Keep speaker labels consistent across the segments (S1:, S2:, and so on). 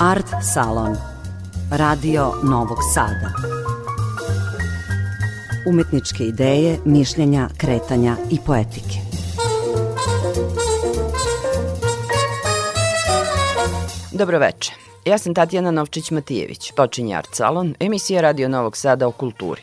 S1: Art Salon Radio Novog Sada Umetničke ideje, mišljenja, kretanja i poetike
S2: Dobroveče. Ja sam Tatjana Novčić-Matijević. Počinje Art Salon, emisija Radio Novog Sada o kulturi.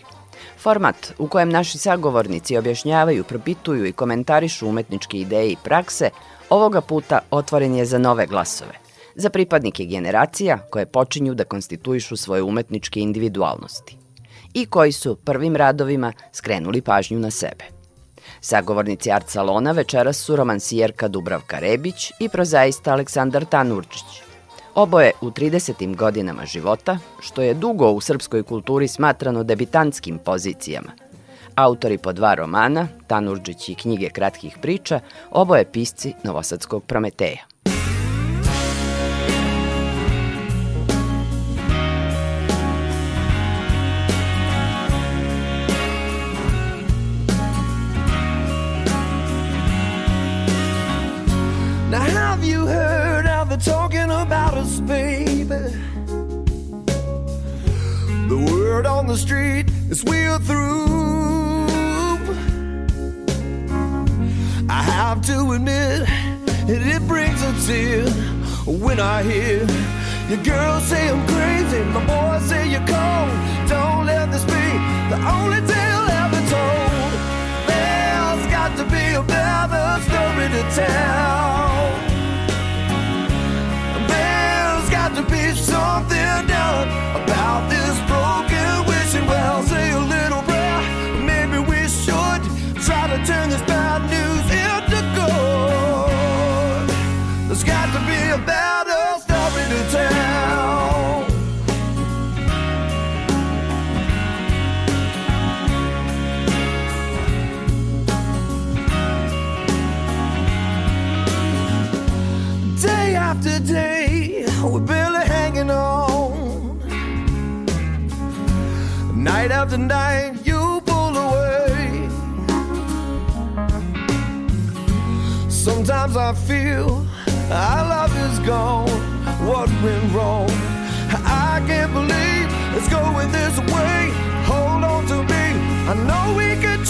S2: Format u kojem naši sagovornici objašnjavaju, propituju i komentarišu umetničke ideje i prakse, ovoga puta otvoren je za nove glasove. Za pripadnike generacija koje počinju da konstituišu svoje umetničke individualnosti i koji su prvim radovima skrenuli pažnju na sebe. Sagovornici Art Salona večeras su romansijerka Dubravka Rebić i prozaista Aleksandar Tanurčić. Oboje u 30. godinama života, što je dugo u srpskoj kulturi smatrano debitantskim pozicijama. Autori po dva romana, Tanurđić i knjige kratkih priča, oboje pisci Novosadskog Prometeja.
S3: Us, baby? The word on the street is we're through. I have to admit, it, it brings a tear when I hear your girls say I'm crazy, my boys say you're cold. Don't let this be the only tale ever told. There's got to be a better story to tell. To be something done about this broken wishing well. Say a little prayer, maybe we should try to turn this bad news Night after night, you pull away. Sometimes I feel our love is gone. What went wrong? I can't believe it's going this way. Hold on to me. I know we can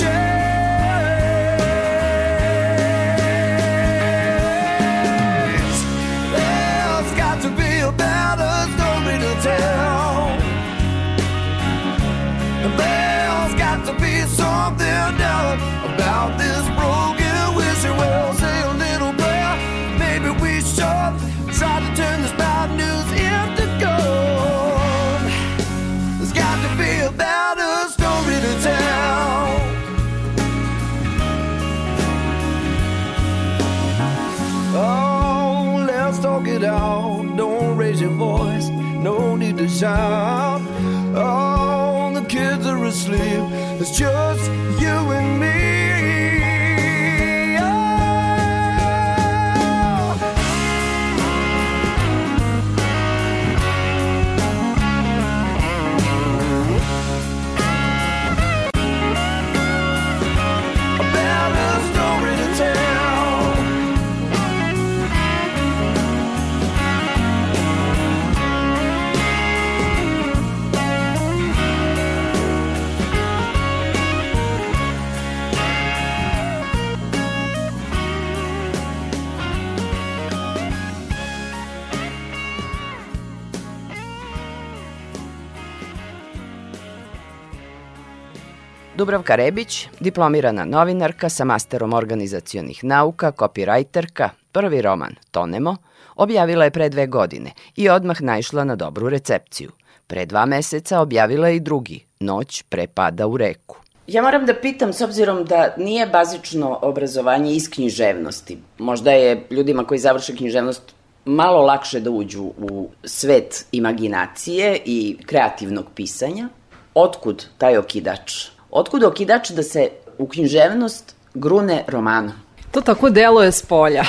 S2: Dubravka Rebić, diplomirana novinarka sa masterom organizacionih nauka, kopirajterka, prvi roman Tonemo, objavila je pre dve godine i odmah naišla na dobru recepciju. Pre dva meseca objavila je i drugi, Noć pre pada u reku. Ja moram da pitam, s obzirom da nije bazično obrazovanje iz književnosti, možda je ljudima koji završe književnost malo lakše da uđu u svet imaginacije i kreativnog pisanja. Otkud taj okidač? Otkud okidač da se u književnost grune romanom?
S4: To tako deluje s polja.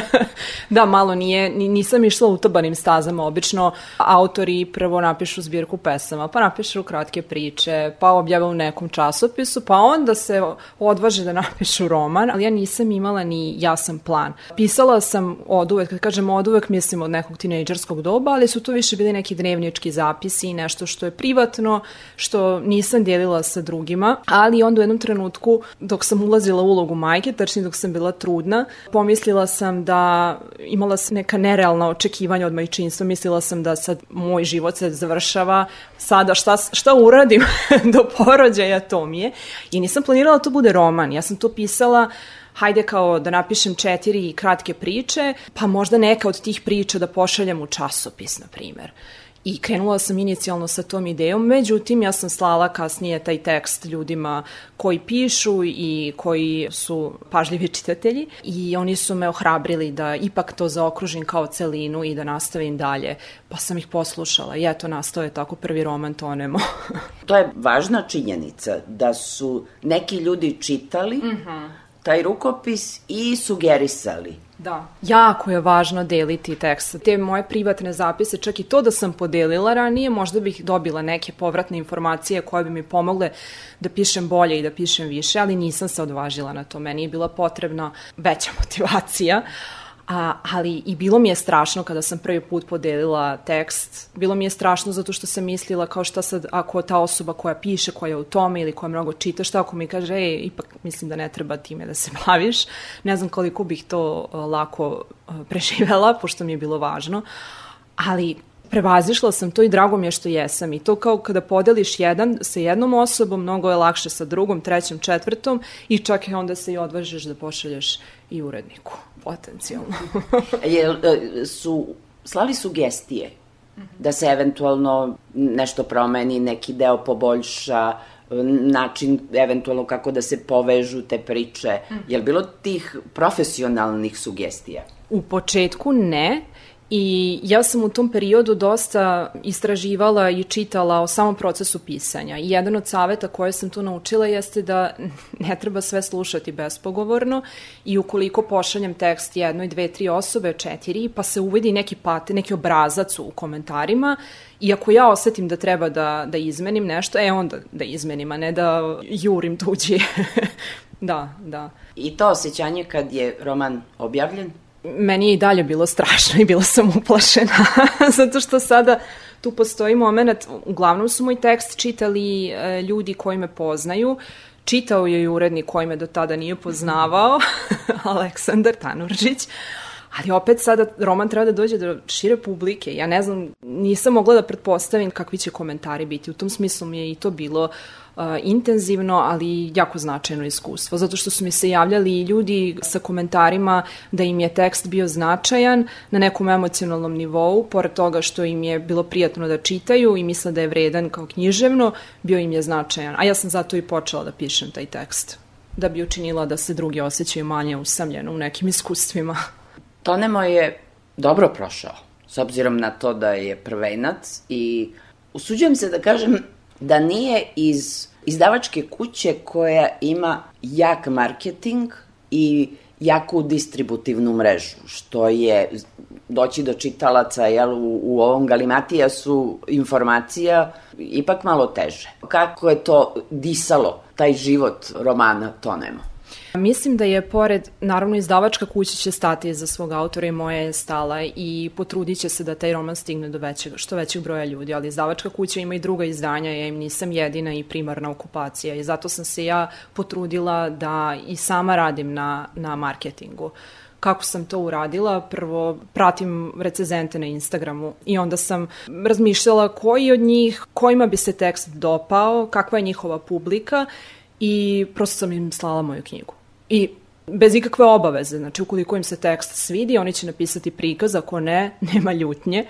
S4: da, malo nije, nisam išla utabanim stazama. Obično autori prvo napišu zbirku pesama, pa napišu kratke priče, pa objave u nekom časopisu, pa onda se odvaže da napišu roman, ali ja nisam imala ni jasan plan. Pisala sam od uvek, kad kažem od uvek, mislim od nekog tinejdžerskog doba, ali su to više bili neki dnevnički zapisi i nešto što je privatno, što nisam delila sa drugima, ali onda u jednom trenutku, dok sam ulazila u ulogu majke, tačnije dok sam bila trudna, pomislila sam da imala sam neka nerealna očekivanja od majčinstva, mislila sam da sad moj život se završava, sada šta, šta uradim do porođaja, to mi je. I nisam planirala da to bude roman, ja sam to pisala hajde kao da napišem četiri kratke priče, pa možda neka od tih priča da pošaljem u časopis, na primer. I krenula sam inicijalno sa tom idejom, međutim ja sam slala kasnije taj tekst ljudima koji pišu i koji su pažljivi čitatelji i oni su me ohrabrili da ipak to zaokružim kao celinu i da nastavim dalje, pa sam ih poslušala i eto nastao je tako prvi roman Tonemo.
S2: to je važna činjenica da su neki ljudi čitali mm -hmm. taj rukopis i sugerisali
S4: Da. Jako je važno deliti tekst. Te moje privatne zapise, čak i to da sam podelila ranije, možda bih dobila neke povratne informacije koje bi mi pomogle da pišem bolje i da pišem više, ali nisam se odvažila na to. Meni je bila potrebna veća motivacija. A, ali i bilo mi je strašno kada sam prvi put podelila tekst. Bilo mi je strašno zato što sam mislila kao šta sad ako ta osoba koja piše, koja je u tome ili koja mnogo čita, šta ako mi kaže, ej, ipak mislim da ne treba time da se baviš. Ne znam koliko bih to uh, lako uh, preživela, pošto mi je bilo važno. Ali prevazišla sam to i drago mi je što jesam i to kao kada podeliš jedan sa jednom osobom, mnogo je lakše sa drugom, trećom, četvrtom i čak i onda se i odvažiš da pošalješ i uredniku, potencijalno.
S2: Jel, e, su, slali sugestije da se eventualno nešto promeni, neki deo poboljša, način eventualno kako da se povežu te priče. Je li bilo tih profesionalnih sugestija?
S4: U početku ne, I ja sam u tom periodu dosta istraživala i čitala o samom procesu pisanja. I jedan od saveta koje sam tu naučila jeste da ne treba sve slušati bespogovorno i ukoliko pošaljem tekst jednoj, dve, tri osobe, četiri, pa se uvidi neki pate, neki obrazac u komentarima, I ako ja osetim da treba da, da izmenim nešto, e onda da izmenim, a ne da jurim tuđi. da, da.
S2: I to osjećanje kad je roman objavljen,
S4: meni je i dalje bilo strašno i bila sam uplašena, zato što sada tu postoji moment, uglavnom su moj tekst čitali e, ljudi koji me poznaju, čitao je i urednik koji me do tada nije poznavao, Aleksandar Tanurđić, ali opet sada roman treba da dođe do šire publike. Ja ne znam, nisam mogla da pretpostavim kakvi će komentari biti. U tom smislu mi je i to bilo uh, intenzivno, ali jako značajno iskustvo, zato što su mi se javljali i ljudi sa komentarima da im je tekst bio značajan na nekom emocionalnom nivou, pored toga što im je bilo prijatno da čitaju i misle da je vredan kao književno, bio im je značajan. A ja sam zato i počela da pišem taj tekst da bi učinila da se drugi osjećaju manje usamljeno u nekim iskustvima.
S2: Tonemo je dobro prošao, s obzirom na to da je prvenac i usuđujem se da kažem da nije iz izdavačke kuće koja ima jak marketing i jaku distributivnu mrežu, što je doći do čitalaca jel, u, u ovom galimatijasu informacija ipak malo teže. Kako je to disalo, taj život romana Tonemo?
S4: Mislim da je pored, naravno izdavačka kuća će stati za svog autora i moja je stala i potrudit će se da taj roman stigne do većeg, što većeg broja ljudi, ali izdavačka kuća ima i druga izdanja, ja im nisam jedina i primarna okupacija i zato sam se ja potrudila da i sama radim na, na marketingu kako sam to uradila, prvo pratim recezente na Instagramu i onda sam razmišljala koji od njih, kojima bi se tekst dopao, kakva je njihova publika i prosto sam im slala moju knjigu. I bez ikakve obaveze, znači ukoliko im se tekst svidi, oni će napisati prikaz, ako ne, nema ljutnje,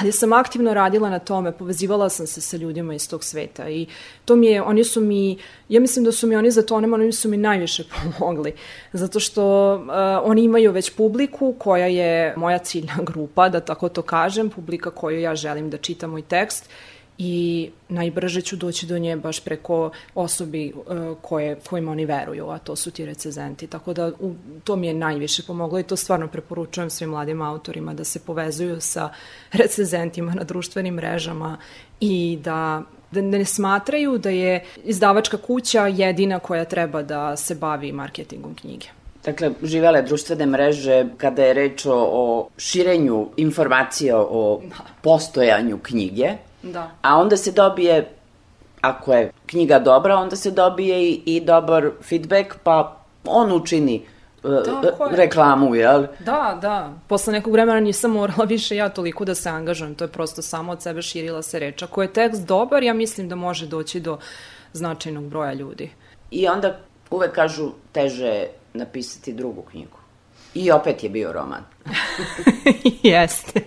S4: ali sam aktivno radila na tome, povezivala sam se sa ljudima iz tog sveta i to mi je, oni su mi, ja mislim da su mi oni za to, oni su mi najviše pomogli, zato što uh, oni imaju već publiku koja je moja ciljna grupa, da tako to kažem, publika koju ja želim da čitam moj tekst i najbrže ću doći do nje baš preko osobi uh, koje, kojima oni veruju, a to su ti recezenti. Tako da u, to mi je najviše pomoglo i to stvarno preporučujem svim mladim autorima da se povezuju sa recenzentima na društvenim mrežama i da da ne smatraju da je izdavačka kuća jedina koja treba da se bavi marketingom knjige.
S2: Dakle, živele društvene mreže kada je reč o, o širenju informacija o da. postojanju knjige,
S4: da.
S2: a onda se dobije, ako je knjiga dobra, onda se dobije i, i dobar feedback, pa on učini uh, reklamu, jel?
S4: Da, da. Posle nekog vremena nisam morala više ja toliko da se angažujem, to je prosto samo od sebe širila se reč. Ako je tekst dobar, ja mislim da može doći do značajnog broja ljudi.
S2: I onda uvek kažu teže napisati drugu knjigu. I opet je bio roman.
S4: jeste.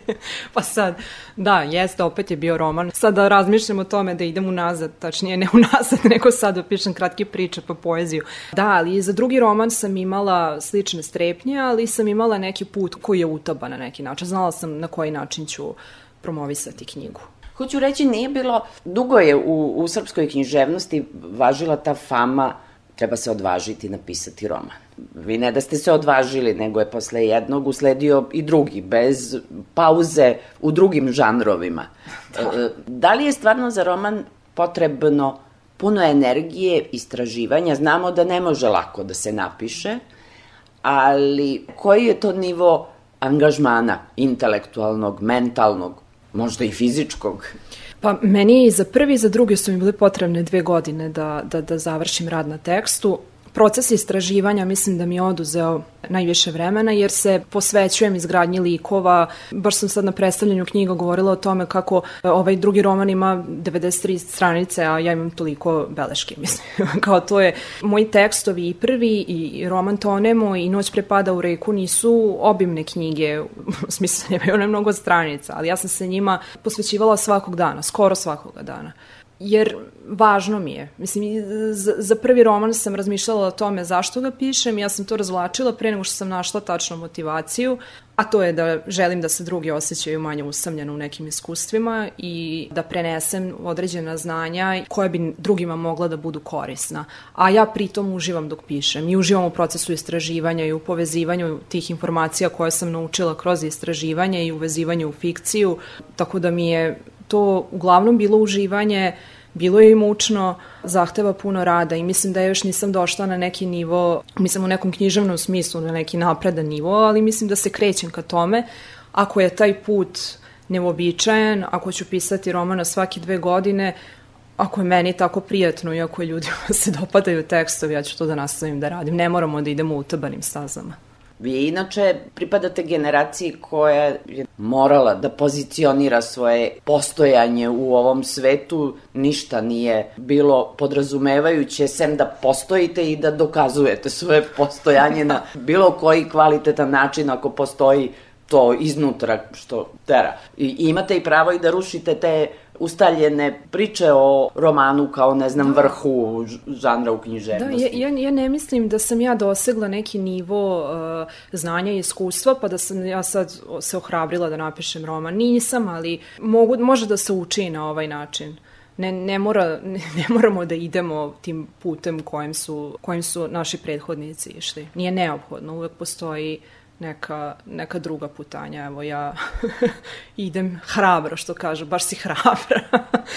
S4: Pa sad, da, jeste, opet je bio roman. Sad da razmišljam o tome da idem unazad, tačnije ne unazad, nego sad da pišem kratke priče pa poeziju. Da, ali za drugi roman sam imala slične strepnje, ali sam imala neki put koji je utaba na neki način. Znala sam na koji način ću promovisati knjigu.
S2: Hoću reći, nije bilo, dugo je u, u srpskoj književnosti važila ta fama treba se odvažiti napisati roman. Vi ne da ste se odvažili, nego je posle jednog usledio i drugi, bez pauze u drugim žanrovima. Da, e, da li je stvarno za roman potrebno puno energije, istraživanja? Znamo da ne može lako da se napiše, ali koji je to nivo angažmana intelektualnog, mentalnog, možda i fizičkog?
S4: Pa meni i za prvi i za drugi su mi bili potrebne dve godine da, da, da završim rad na tekstu. Proces istraživanja mislim da mi je oduzeo najviše vremena jer se posvećujem izgradnji likova. Baš sam sad na predstavljanju knjiga govorila o tome kako e, ovaj drugi roman ima 93 stranice, a ja imam toliko beleške, mislim. Kao to je, moji tekstovi i prvi i roman Tonemo i Noć prepada u reku nisu obimne knjige, u smislu nemaju one mnogo stranica, ali ja sam se njima posvećivala svakog dana, skoro svakoga dana jer važno mi je. Mislim, za, za prvi roman sam razmišljala o tome zašto ga pišem, ja sam to razvlačila pre nego što sam našla tačnu motivaciju, a to je da želim da se drugi osjećaju manje usamljeno u nekim iskustvima i da prenesem određena znanja koja bi drugima mogla da budu korisna. A ja pritom uživam dok pišem i uživam u procesu istraživanja i u povezivanju tih informacija koje sam naučila kroz istraživanje i uvezivanju u fikciju, tako da mi je to uglavnom bilo uživanje, bilo je i mučno, zahteva puno rada i mislim da još nisam došla na neki nivo, mislim u nekom književnom smislu, na neki napredan nivo, ali mislim da se krećem ka tome. Ako je taj put neobičajen, ako ću pisati romana svake dve godine, ako je meni tako prijatno i ako ljudima se dopadaju tekstovi, ja ću to da nastavim da radim. Ne moramo da idemo utabanim stazama.
S2: Vi inače pripadate generaciji koja je morala da pozicionira svoje postojanje u ovom svetu, ništa nije bilo podrazumevajuće, sem da postojite i da dokazujete svoje postojanje na bilo koji kvalitetan način ako postoji to iznutra što tera. I imate i pravo i da rušite te ustaljene priče o romanu kao, ne znam, da. vrhu žanra u književnosti.
S4: Da, ja, ja, ja ne mislim da sam ja dosegla neki nivo uh, znanja i iskustva, pa da sam ja sad se ohrabrila da napišem roman. Nisam, ali mogu, može da se uči na ovaj način. Ne, ne, mora, ne, ne moramo da idemo tim putem kojim su, kojim su naši prethodnici išli. Nije neophodno, uvek postoji neka, neka druga putanja. Evo ja idem hrabro, što kažu, baš si hrabra.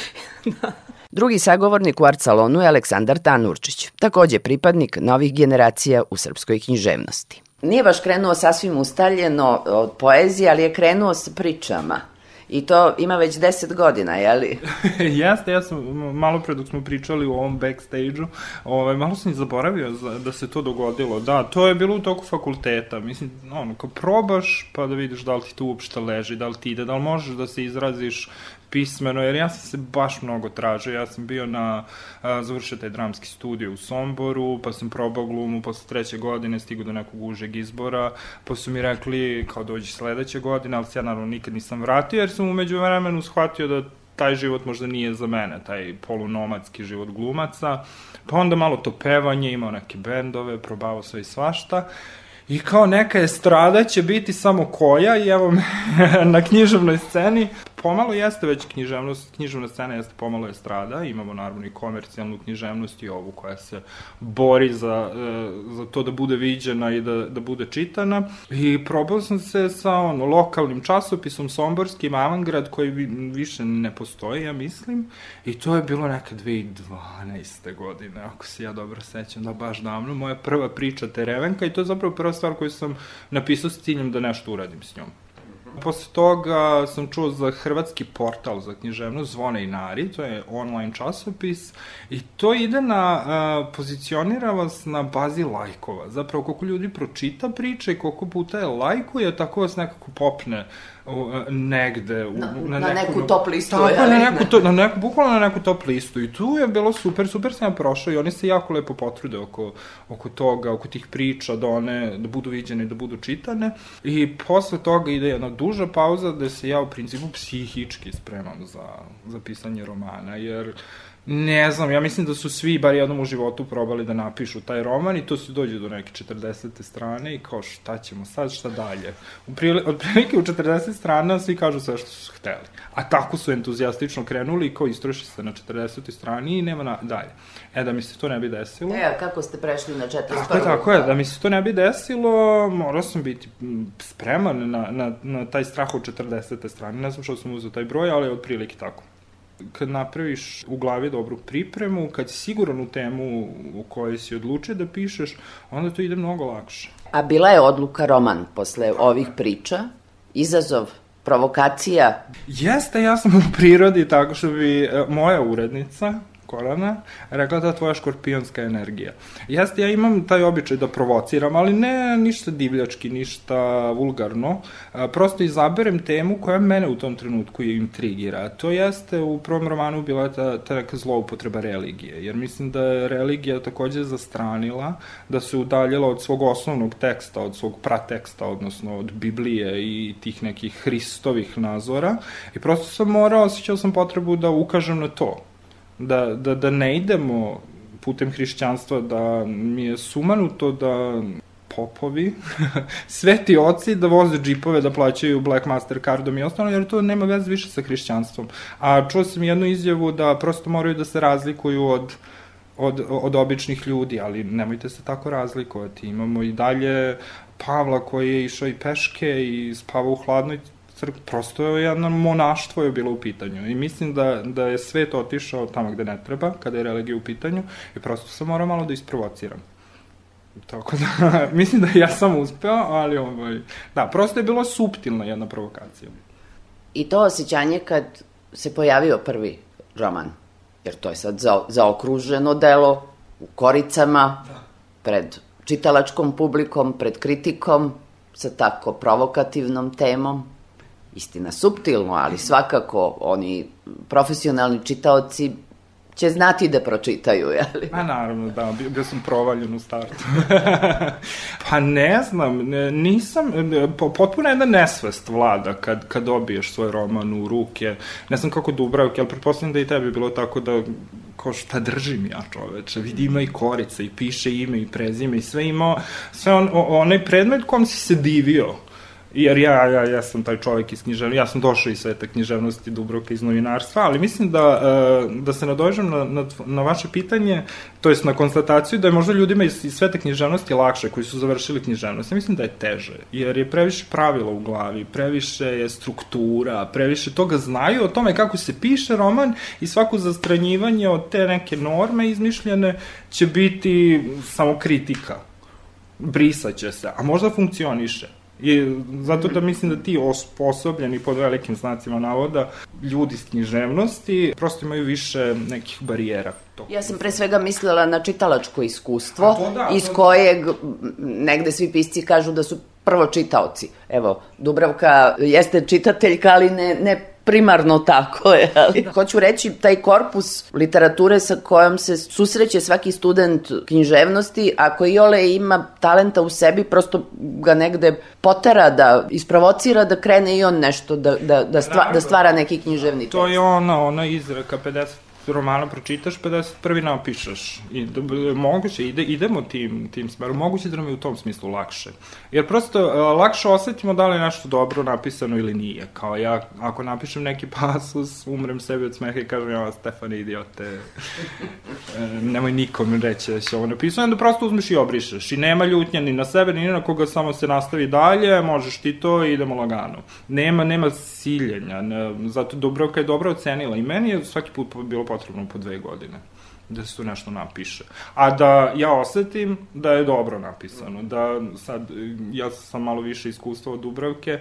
S5: da. Drugi sagovornik u Arcalonu je Aleksandar Tanurčić, takođe pripadnik novih generacija u srpskoj književnosti.
S2: Nije baš krenuo sasvim ustaljeno od poezije, ali je krenuo sa pričama. I to ima već 10 godina, je li?
S6: Jeste, ja sam malo pre dok smo pričali u ovom backstage-u, ovaj, malo sam i zaboravio da se to dogodilo. Da, to je bilo u toku fakulteta. Mislim, ono, kao probaš pa da vidiš da li ti to uopšte leži, da li ti ide, da li možeš da se izraziš pismeno, jer ja sam se baš mnogo tražio. Ja sam bio na, završio taj dramski studio u Somboru, pa sam probao glumu posle treće godine, stigu do nekog užeg izbora, pa su mi rekli kao dođi sledeće godine, ali se ja naravno nikad nisam vratio, jer sam umeđu vremenu shvatio da taj život možda nije za mene, taj polunomadski život glumaca. Pa onda malo to pevanje, imao neke bendove, probavao sve i svašta. I kao neka estrada će biti samo koja i evo me na književnoj sceni pomalo jeste već književnost, književna scena jeste pomalo estrada, imamo naravno i komercijalnu književnost i ovu koja se bori za, e, za to da bude viđena i da, da bude čitana. I probao sam se sa ono, lokalnim časopisom Somborskim Avangrad koji više ne postoji, ja mislim. I to je bilo neka 2012. godine, ako se ja dobro sećam, da baš davno. Moja prva priča Terevenka i to je zapravo prva stvar koju sam napisao s ciljem da nešto uradim s njom. Posle toga sam čuo za hrvatski portal za književnost Zvone i Nari, to je online časopis i to ide na, a, pozicionira vas na bazi lajkova. Zapravo koliko ljudi pročita priče i koliko puta je lajkuje, tako vas nekako popne u, negde. U,
S2: Na,
S6: na,
S2: na
S6: neku,
S2: neku top listu,
S6: Tako,
S2: je
S6: na neku, to, na neku, bukvalno na neku top listu. I tu je bilo super, super sam ja prošao i oni se jako lepo potrude oko, oko toga, oko tih priča, da one, da budu viđene da budu čitane. I posle toga ide jedna duža pauza gde se ja u principu psihički spremam za, za pisanje romana, jer Ne znam, ja mislim da su svi, bar jednom u životu, probali da napišu taj roman i to se dođe do neke 40. strane i kao šta ćemo sad, šta dalje. U prili, od prilike u 40 strana svi kažu sve što su hteli. A tako su entuzijastično krenuli i kao istroši se na 40. strani i nema na, dalje. E, da mi se to ne bi desilo...
S2: E, a kako ste prešli na 41.
S6: Tako je, tako je, da mi se to ne bi desilo, morao sam biti spreman na, na, na taj strah od 40. strane. Ne znam što sam uzeo taj broj, ali je otprilike tako kad napraviš u glavi dobru pripremu, kad si siguran u temu u kojoj si odlučio da pišeš, onda to ide mnogo lakše.
S2: A bila je odluka roman posle ovih priča, izazov, provokacija,
S6: Jeste, ja sam u prirodi tako što bi e, moja urednica, Korana, rekla da je tvoja škorpionska energija. Jeste, ja imam taj običaj da provociram, ali ne ništa divljački, ništa vulgarno. Prosto izaberem temu koja mene u tom trenutku intrigira. To jeste u prvom romanu bila ta, ta neka zloupotreba religije, jer mislim da je religija takođe zastranila, da se udaljila od svog osnovnog teksta, od svog prateksta, odnosno od Biblije i tih nekih Hristovih nazora. I prosto sam morao, osjećao sam potrebu da ukažem na to da, da, da ne idemo putem hrišćanstva, da mi je sumanuto da popovi, sveti oci da voze džipove, da plaćaju Black Mastercardom i ostalo, jer to nema veze više sa hrišćanstvom. A čuo sam jednu izjavu da prosto moraju da se razlikuju od od, od običnih ljudi, ali nemojte se tako razlikovati. Imamo i dalje Pavla koji je išao i peške i spavao u hladnoj crkvi, prosto je jedno monaštvo je bilo u pitanju i mislim da, da je svet otišao tamo gde ne treba, kada je religija u pitanju i prosto sam morao malo da isprovociram. Tako da, mislim da ja sam uspeo, ali ovaj, da, prosto je bilo suptilna jedna provokacija.
S2: i to osjećanje kad se pojavio prvi roman. Jer to je sad za, zaokruženo delo u koricama, pred čitalačkom publikom, pred kritikom, sa tako provokativnom temom. Istina, suptilno, ali svakako oni profesionalni čitaoci će znati da pročitaju, jeli?
S6: Pa naravno, da, bio, bio sam provaljen u startu. pa ne znam, nisam, potpuno jedna nesvest vlada kad, kad dobiješ svoj roman u ruke. Ne znam kako Dubravke, ali pretpostavljam da i tebi bilo tako da ko šta držim ja čoveče, vidi ima i korica i piše ime i prezime i sve ima, sve on, onaj predmet kom si se divio. Jer ja, ja, ja sam taj čovjek iz književnosti, ja sam došao iz sveta književnosti Dubrovka iz novinarstva, ali mislim da, e, da se nadođem na, na, na vaše pitanje, to jest na konstataciju da je možda ljudima iz, iz sveta književnosti lakše, koji su završili književnost. Ja mislim da je teže, jer je previše pravila u glavi, previše je struktura, previše toga znaju o tome kako se piše roman i svako zastranjivanje od te neke norme izmišljene će biti samo kritika brisaće se, a možda funkcioniše. I zato da mislim da ti osposobljeni pod velikim znacima navoda ljudi iz književnosti prosto imaju više nekih barijera. To.
S2: Ja sam pre svega mislila na čitalačko iskustvo,
S6: A to da,
S2: iz
S6: to da.
S2: kojeg m, negde svi pisci kažu da su prvo čitaoci. Evo, Dubravka jeste čitateljka, ali ne, ne primarno tako je. Ali. Da. Hoću reći, taj korpus literature sa kojom se susreće svaki student književnosti, ako i ole ima talenta u sebi, prosto ga negde potera da isprovocira da krene i on nešto, da, da, da, stva, da stvara neki književni
S6: To
S2: tekst.
S6: je ona, ona izreka 50 romana pročitaš, 51. napišeš. I da, moguće, ide, idemo tim, tim smerom, moguće da nam je u tom smislu lakše. Jer prosto uh, lakše osetimo da li je nešto dobro napisano ili nije. Kao ja, ako napišem neki pasus, umrem sebi od smeha i kažem, ja, Stefane, idiote, e, nemoj nikom reći da će ovo napisano, onda prosto uzmeš i obrišeš. I nema ljutnja ni na sebe, ni na koga, samo se nastavi dalje, možeš ti to i idemo lagano. Nema, nema siljenja, zato Dubrovka je dobro ocenila i meni je svaki put bilo potrebno po dve godine da se tu nešto napiše. A da ja osetim da je dobro napisano, da sad, ja sam malo više iskustva od Dubravke,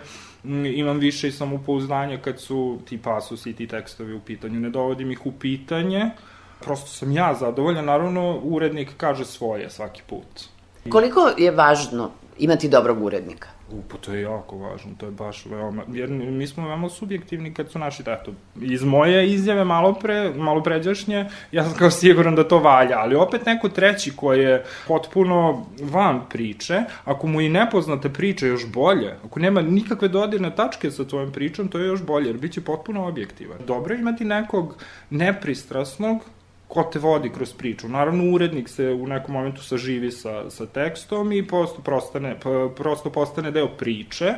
S6: imam više i samopouzdanja kad su ti pasusi i ti tekstovi u pitanju. Ne dovodim ih u pitanje, prosto sam ja zadovoljan, naravno urednik kaže svoje svaki put.
S2: Koliko je važno imati dobrog urednika?
S6: Upo, to je jako važno, to je baš veoma, jer mi smo veoma subjektivni kad su naši, eto, iz moje izjave malo pre, malo pređašnje, ja sam kao siguran da to valja, ali opet neko treći koji je potpuno van priče, ako mu i nepoznate priče još bolje, ako nema nikakve dodirne tačke sa tvojom pričom, to je još bolje, jer bit će potpuno objektivan. Dobro je imati nekog nepristrasnog, ko te vodi kroz priču. Naravno, urednik se u nekom momentu saživi sa, sa tekstom i prosto, prostane, prosto postane deo priče.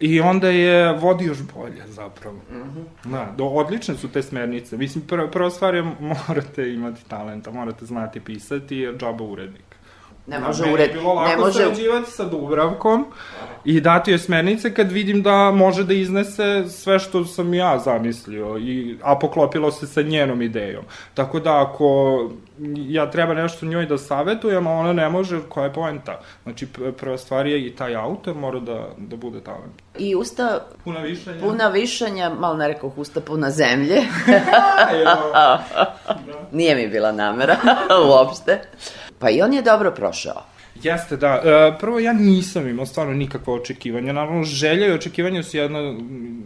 S6: I onda je vodi još bolje, zapravo. Mm -hmm. Da, do, odlične su te smernice. Mislim, prva, prva stvar je morate imati talenta, morate znati pisati, jer džaba urednik.
S2: Ne može ured...
S6: bilo lako
S2: ne može...
S6: sarađivati sa Dubravkom i dati joj smernice kad vidim da može da iznese sve što sam ja zamislio, i, a poklopilo se sa njenom idejom. Tako da ako ja treba nešto njoj da savetujem, a ona ne može, koja je poenta? Znači, prva stvar je i taj autor mora da, da bude talent.
S2: I usta...
S6: Puna višanja.
S2: Puna višanja, malo ne rekao usta puna zemlje. Nije mi bila namera, uopšte. Pa i on je dobro prošao.
S6: Jeste, da. E, prvo, ja nisam imao stvarno nikakve očekivanja. Naravno, želja i očekivanja su jedna,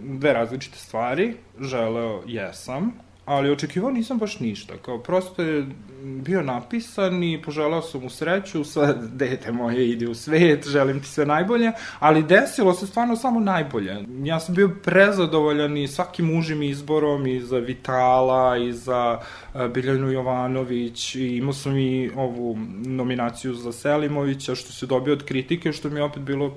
S6: dve različite stvari. Želeo jesam, ali očekivao nisam baš ništa. Kao, prosto je bio napisan i poželao sam mu sreću, sad, dete moje, ide u svet, želim ti sve najbolje, ali desilo se stvarno samo najbolje. Ja sam bio prezadovoljan i svakim užim izborom i za Vitala i za uh, Biljanu Jovanović i imao sam i ovu nominaciju za Selimovića što se dobio od kritike, što mi je opet bilo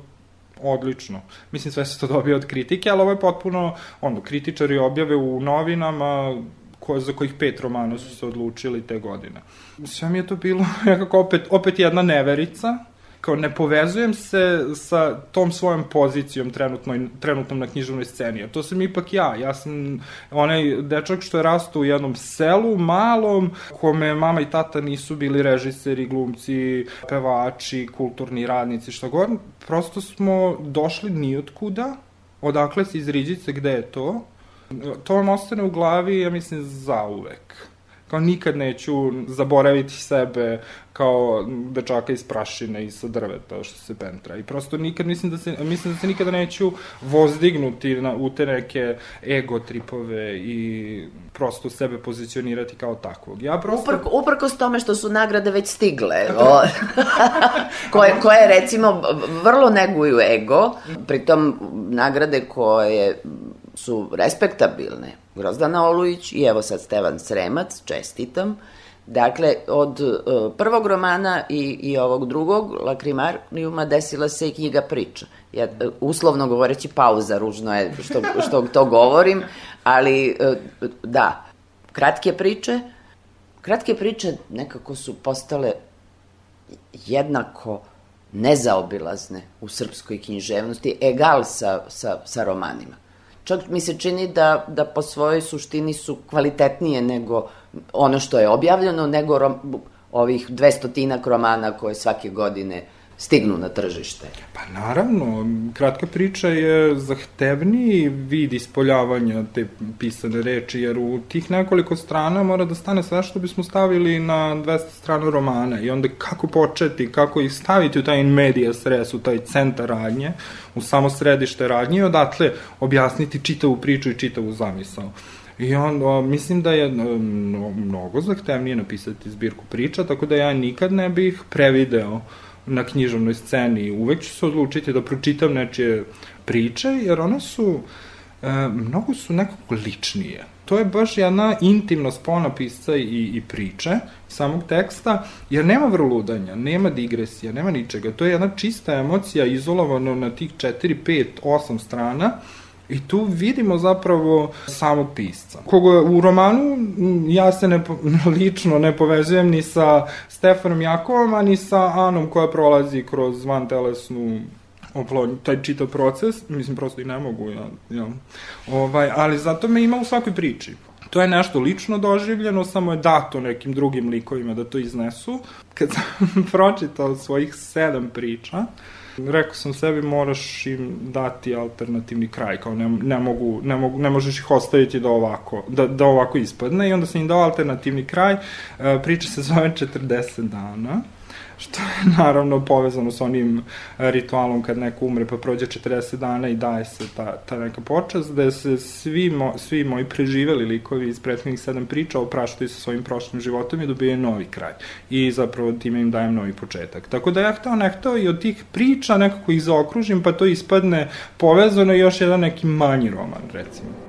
S6: odlično. Mislim, sve se to dobio od kritike, ali ovo je potpuno, ono, kritičari objave u novinama, ko, za kojih pet romana su se odlučili te godine. Sve mi je to bilo nekako opet, opet jedna neverica, kao ne povezujem se sa tom svojom pozicijom trenutno, trenutnom na književnoj sceni, a to sam ipak ja. Ja sam onaj dečak što je rastao u jednom selu, malom, kome mama i tata nisu bili režiseri, glumci, pevači, kulturni radnici, što god. Prosto smo došli nijotkuda, odakle se iz Riđice, gde je to, to vam ostane u glavi, ja mislim, zauvek. Kao nikad neću zaboraviti sebe kao dečaka iz prašine i sa drveta što se pentra. I prosto nikad mislim da se, mislim da se nikada neću vozdignuti na, u te neke ego tripove i prosto sebe pozicionirati kao takvog. Ja prosto...
S2: Uprko, uprko s tome što su nagrade već stigle, o, koje, koje recimo vrlo neguju ego, pritom nagrade koje su respektabilne. Grozdana Olujić i evo sad Stevan Sremac, čestitam. Dakle, od uh, prvog romana i, i ovog drugog, Lakrimarijuma, desila se i knjiga priča. Ja, uh, uslovno govoreći, pauza, ružno je što, što to govorim, ali uh, da, kratke priče, kratke priče nekako su postale jednako nezaobilazne u srpskoj književnosti, egal sa, sa, sa romanima čak mi se čini da, da po svojoj suštini su kvalitetnije nego ono što je objavljeno, nego rom, ovih dvestotinak romana koje svake godine stignu na tržište.
S6: Pa naravno, kratka priča je zahtevniji vid ispoljavanja te pisane reči, jer u tih nekoliko strana mora da stane sve što bismo stavili na 200 strana romana i onda kako početi, kako ih staviti u taj in media stres, u taj centar radnje, u samo središte radnje i odatle objasniti čitavu priču i čitavu zamisao. I onda, mislim da je mnogo zahtevnije napisati zbirku priča, tako da ja nikad ne bih prevideo na književnoj sceni. Uvek ću se odlučiti da pročitam nečije priče, jer one su, e, mnogo su nekako ličnije to je baš jedna intimna spona pisca i, i priče, samog teksta, jer nema vrludanja, nema digresija, nema ničega. To je jedna čista emocija izolovana na tih 4, 5, 8 strana, I tu vidimo zapravo samog pisca. Koga u romanu ja se ne, lično ne povezujem ni sa Stefanom Jakovom, a ni sa Anom koja prolazi kroz van telesnu oplodnju, taj čitav proces, mislim prosto i ne mogu, ja, ja. Ovaj, ali zato me ima u svakoj priči. To je nešto lično doživljeno, samo je dato nekim drugim likovima da to iznesu. Kad sam pročitao svojih sedam priča, rekao sam sebi moraš im dati alternativni kraj, kao ne, ne, mogu, ne, mogu, ne možeš ih ostaviti da ovako, da, da ovako ispadne. I onda sam im dao alternativni kraj, e, priča se zove 40 dana što je naravno povezano sa onim e, ritualom kad neko umre pa prođe 40 dana i daje se ta, ta neka počast, da se svi, mo, svi moji preživeli likovi iz prethodnih sedam priča opraštaju sa svojim prošlim životom i dobije novi kraj. I zapravo time im dajem novi početak. Tako da ja hteo nehteo i od tih priča nekako ih zaokružim pa to ispadne povezano i još jedan neki manji roman, recimo.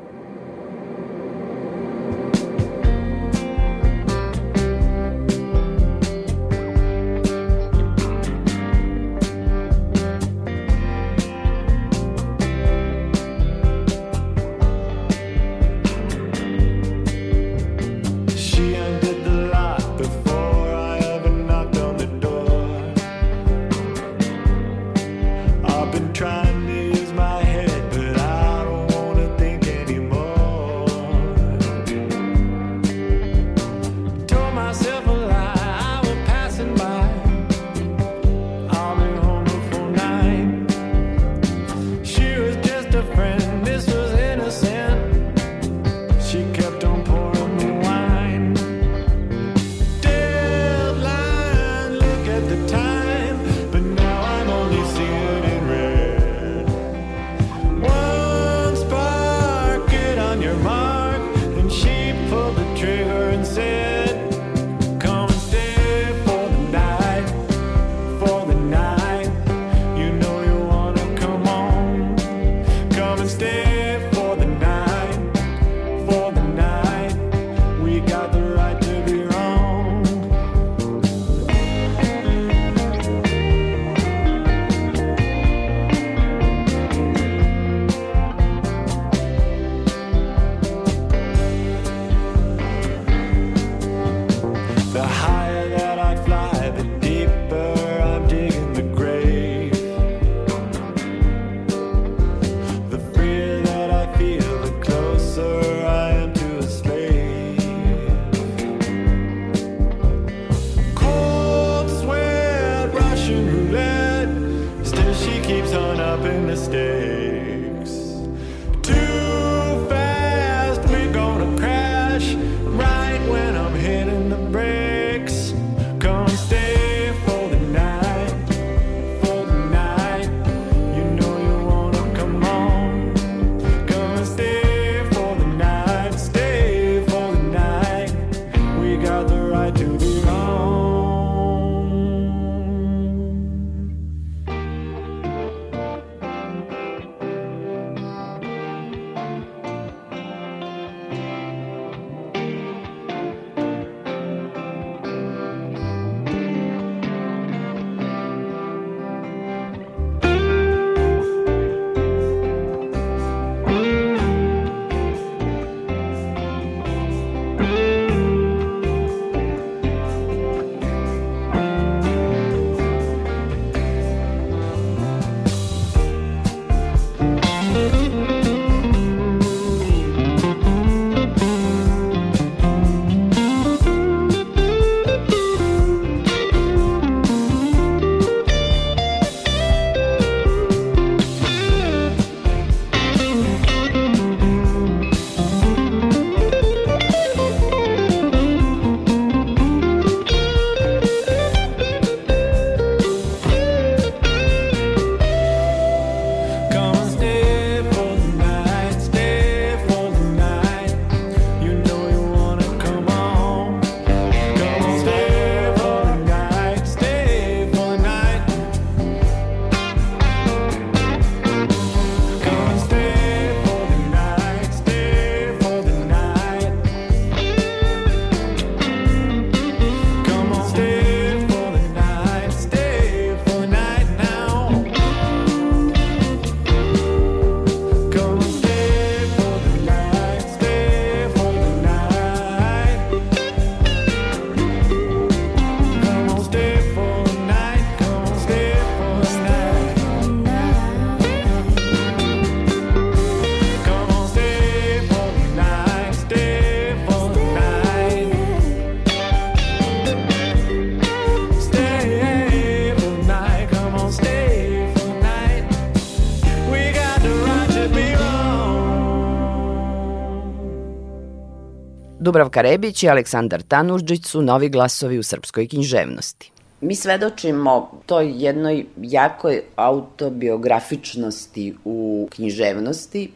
S5: Dubravka Rebić i Aleksandar Tanužđić su novi glasovi u srpskoj književnosti.
S2: Mi svedočimo toj jednoj jakoj autobiografičnosti u književnosti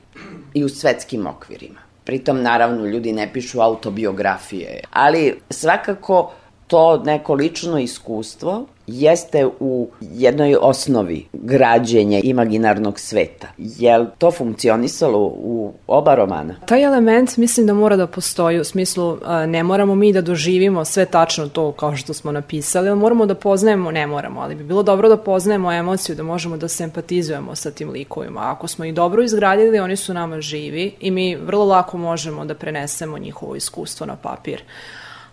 S2: i u svetskim okvirima. Pritom, naravno, ljudi ne pišu autobiografije, ali svakako to neko lično iskustvo jeste u jednoj osnovi građenja imaginarnog sveta. Je to funkcionisalo u oba romana?
S4: Taj element mislim da mora da postoji u smislu ne moramo mi da doživimo sve tačno to kao što smo napisali, ali moramo da poznajemo, ne moramo, ali bi bilo dobro da poznajemo emociju, da možemo da se empatizujemo sa tim likovima. Ako smo ih dobro izgradili, oni su nama živi i mi vrlo lako možemo da prenesemo njihovo iskustvo na papir.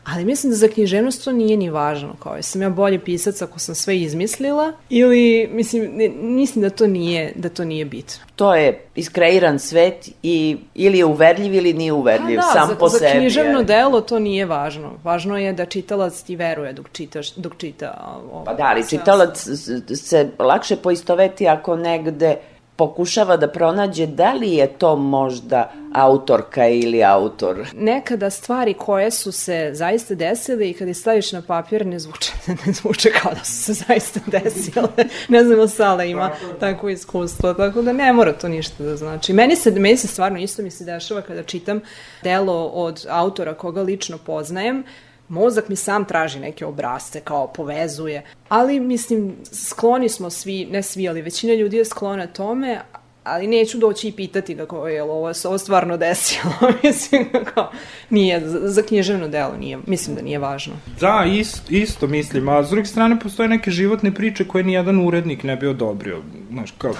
S4: Ali mislim da za književnost to nije ni važno, kao sam ja bolji pisac ako sam sve izmislila ili mislim ne, mislim da to nije da to nije bit.
S2: To je iskreiran svet i ili je uverljiv ili nije uverljiv
S4: da,
S2: sam
S4: za,
S2: po
S4: za
S2: sebi.
S4: Za književno je. delo to nije važno. Važno je da čitalac ti veruje dok čitaš dok čita.
S2: Ovo, pa da, ali čitalac se lakše poistoveti ako negde pokušava da pronađe da li je to možda autorka ili autor.
S4: Nekada stvari koje su se zaista desile i kada ih staviš na papir ne zvuče, ne zvuče kao da su se zaista desile. ne znam da Sala ima tako iskustvo, tako da ne mora to ništa da znači. Meni se, meni se stvarno isto mi se dešava kada čitam delo od autora koga lično poznajem, mozak mi sam traži neke obrazce, kao povezuje, ali mislim, skloni smo svi, ne svi, ali većina ljudi je sklona tome, ali neću doći i pitati ga kao, je ovo se ovo stvarno desilo, mislim, kao, nije, za, za književno delo nije, mislim da nije važno.
S6: Da, isto, isto mislim, a s druge strane postoje neke životne priče koje nijedan urednik ne bi odobrio, znaš, kao,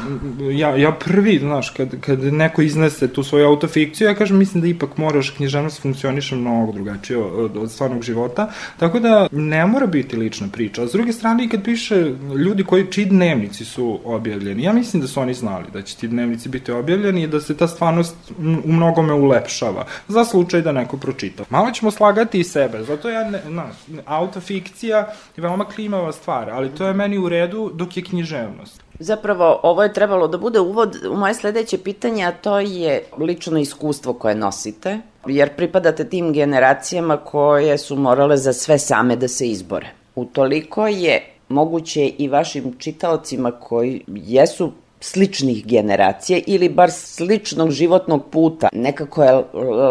S6: ja, ja prvi, znaš, kad, kad neko iznese tu svoju autofikciju, ja kažem, mislim da ipak moraš, književnost funkcioniše mnogo drugačije od, od stvarnog života, tako da ne mora biti lična priča, a s druge strane i kad piše ljudi koji, čiji dnevnici su objavljeni, ja mislim da su oni znali da će ti dnevnici biti objavljeni i da se ta stvarnost u mnogome ulepšava za slučaj da neko pročita. Malo ćemo slagati i sebe, zato ja, ne, na, autofikcija je veoma klimava stvar, ali to je meni u redu dok je književnost.
S2: Zapravo, ovo je trebalo da bude uvod u moje sledeće pitanje, a to je lično iskustvo koje nosite, jer pripadate tim generacijama koje su morale za sve same da se izbore. Utoliko je moguće i vašim čitaocima koji jesu sličnih generacija ili bar sličnog životnog puta. Nekako je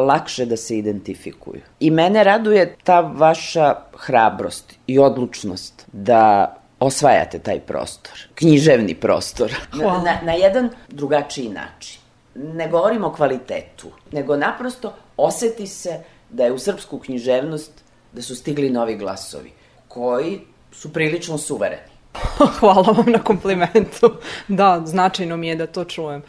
S2: lakše da se identifikuju. I mene raduje ta vaša hrabrost i odlučnost da osvajate taj prostor, književni prostor, na, na, na jedan drugačiji način. Ne govorimo o kvalitetu, nego naprosto oseti se da je u srpsku književnost da su stigli novi glasovi, koji su prilično suvereni.
S4: Hvala vam na komplimentu. Da, značajno mi je da to čujem.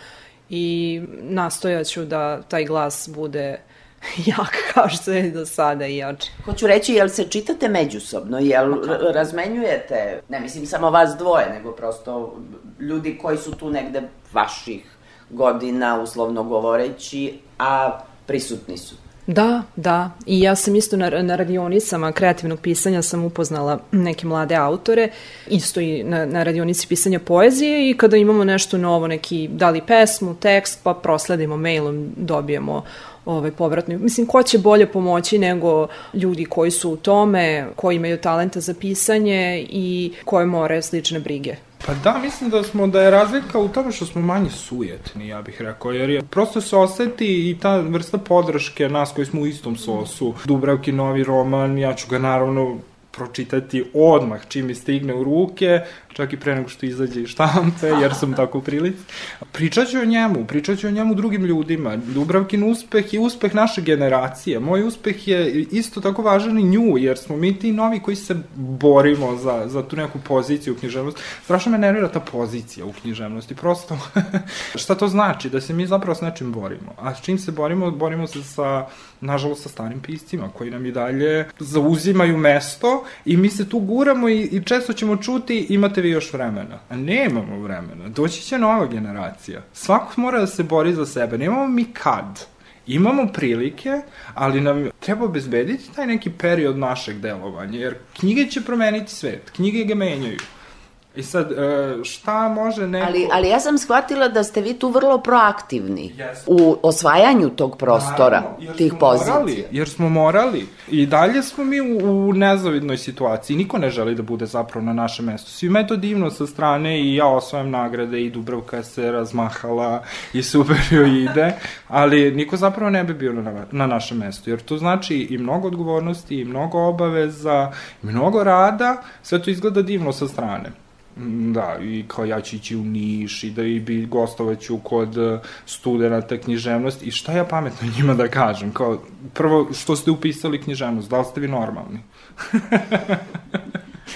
S4: I nastojaću da taj glas bude jak kao što je do sada i jače.
S2: Hoću reći, jel se čitate međusobno, jel razmenjujete, ne mislim samo vas dvoje, nego prosto ljudi koji su tu negde vaših godina, uslovno govoreći, a prisutni su.
S4: Da, da. I ja sam isto na, na radionicama kreativnog pisanja sam upoznala neke mlade autore, isto i na, na radionici pisanja poezije i kada imamo nešto novo, neki, da li pesmu, tekst, pa prosledimo mailom, dobijemo ovaj, povratno. Mislim, ko će bolje pomoći nego ljudi koji su u tome, koji imaju talenta za pisanje i koje more slične brige.
S6: Pa da, mislim da smo da je razlika u tome što smo manje sujetni, ja bih rekao, jer je prosto se oseti i ta vrsta podrške nas koji smo u istom sosu. Dubravki novi roman, ja ću ga naravno pročitati odmah čim mi stigne u ruke, čak i pre nego što izađe iz štampe, jer sam tako u prilici. Pričat ću o njemu, pričat ću o njemu drugim ljudima. Dubravkin uspeh je uspeh naše generacije. Moj uspeh je isto tako važan i nju, jer smo mi ti novi koji se borimo za, za tu neku poziciju u književnosti. Strašno me nervira ta pozicija u književnosti. Prosto, šta to znači? Da se mi zapravo s nečim borimo. A s čim se borimo? Borimo se sa, nažalost, sa starim piscima, koji nam i dalje zauzimaju mesto i mi se tu guramo i, i često ćemo čuti imate vi još vremena. A nemamo vremena. Doći će nova generacija. Svako mora da se bori za sebe. Nemamo mi kad. Imamo prilike, ali nam treba obezbediti taj neki period našeg delovanja, jer knjige će promeniti svet, knjige ga menjaju. I sad, e, šta može neko...
S2: Ali, ali ja sam shvatila da ste vi tu vrlo proaktivni
S6: Jesmo.
S2: u osvajanju tog prostora,
S6: Naravno,
S2: tih pozicija.
S6: Morali, jer smo morali. I dalje smo mi u, u nezavidnoj situaciji. Niko ne želi da bude zapravo na našem mestu. Svima je to divno sa strane i ja osvajam nagrade i Dubravka se razmahala i super joj ide, ali niko zapravo ne bi bio na, na našem mestu. Jer to znači i mnogo odgovornosti, i mnogo obaveza, i mnogo rada, sve to izgleda divno sa strane. Mm, Da, i kao ja ću ići u Niš i da i bi gostovaću kod eh, studenta književnost i šta ja pametno njima da kažem, kao prvo što ste upisali književnost, da li ste vi normalni?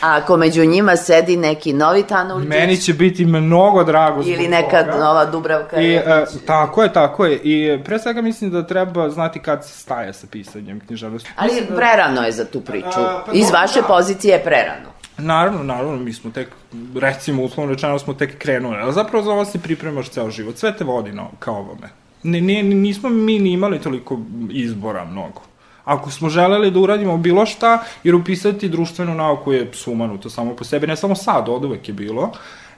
S2: A ako među njima sedi neki novi Tanurđić
S6: Meni će biti mnogo drago zbog
S2: ili neka
S6: toga.
S2: nova Dubravka
S6: I, e, tako je, tako je. I e, pre svega mislim da treba znati kad se staje sa pisanjem književnosti.
S2: Ali
S6: Mislim da-
S2: prerano je za tu priču.
S6: A, pa
S2: Iz vaše
S6: da.
S2: pozicije je prerano.
S6: Naravno, naravno, mi smo tek, recimo, uslovno rečeno smo tek krenuli, ali zapravo za ovo se pripremaš ceo život, sve te vodi no, ka ovome. Ne, ne, nismo mi ni imali toliko izbora mnogo. Ako smo želeli da uradimo bilo šta, jer upisati društvenu nauku je sumanuto samo po sebi, ne samo sad, od uvek je bilo,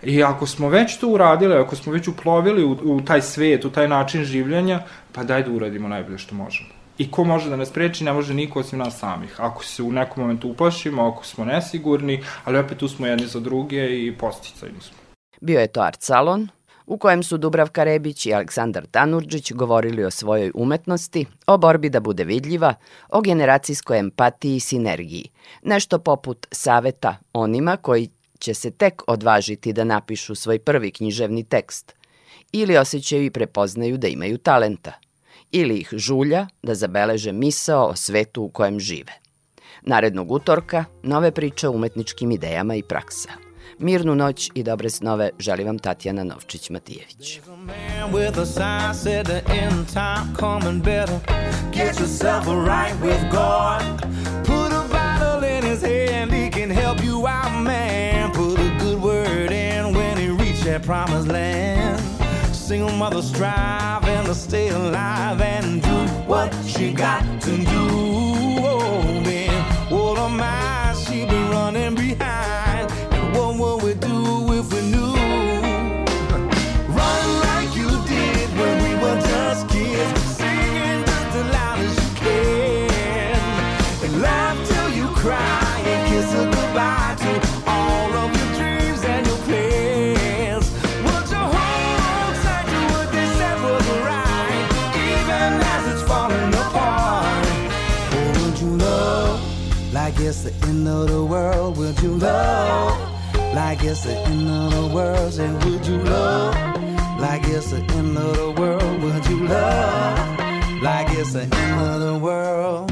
S6: I ako smo već to uradili, ako smo već uplovili u, u taj svet, u taj način življenja, pa daj da uradimo najbolje što možemo. I ko može da nas preči, ne može niko osim nas samih. Ako se u nekom momentu uplašimo, ako smo nesigurni, ali opet tu smo jedni za druge i posticajni smo.
S5: Bio je to art salon u kojem su Dubravka Rebić i Aleksandar Tanurđić govorili o svojoj umetnosti, o borbi da bude vidljiva, o generacijskoj empatiji i sinergiji. Nešto poput saveta onima koji će se tek odvažiti da napišu svoj prvi književni tekst ili osjećaju i prepoznaju da imaju talenta ili ih žulja da zabeleže misao o svetu u kojem žive. Narednog utorka nove priče o umetničkim idejama i praksa. Mirnu noć i dobre snove želi vam Tatjana Novčić-Matijević.
S3: Promised land. Single mother striving to stay alive and do what she got to do. Oh, man, what a mind she been running behind. And what would we do it's the end of the world? Would you love like it's the end of the world? Say, would you love like it's the end of the world? Would you love like it's the end of the world?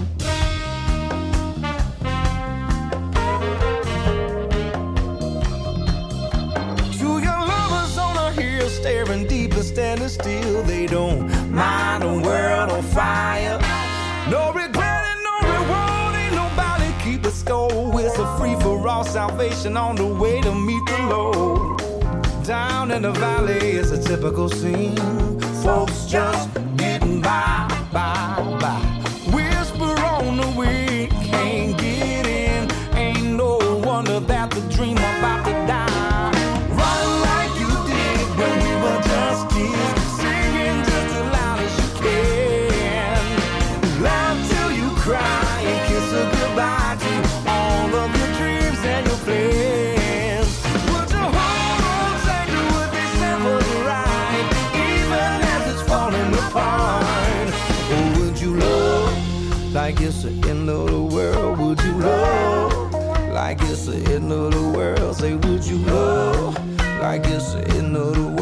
S3: To your lovers on a hill, staring deep and standing still, they don't mind a world on fire. Keep. It's a free for all salvation on the way to meet the Lord. Down in the valley, it's a typical scene. Folks just getting by, it's the end of the world? Would you love like it's the end of the world? Say, would you love like it's the end of the world?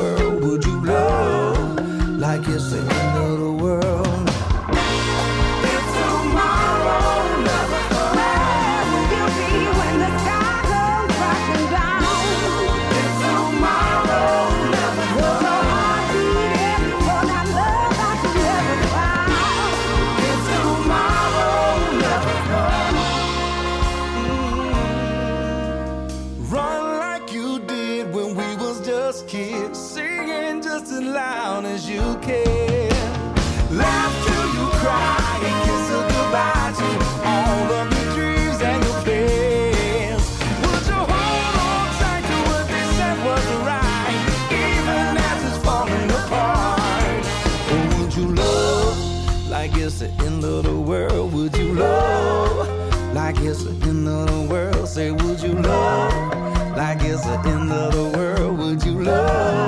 S3: would you love? Like it's the end of the world. Say, would you love? Like it's the end of the world. Would you love?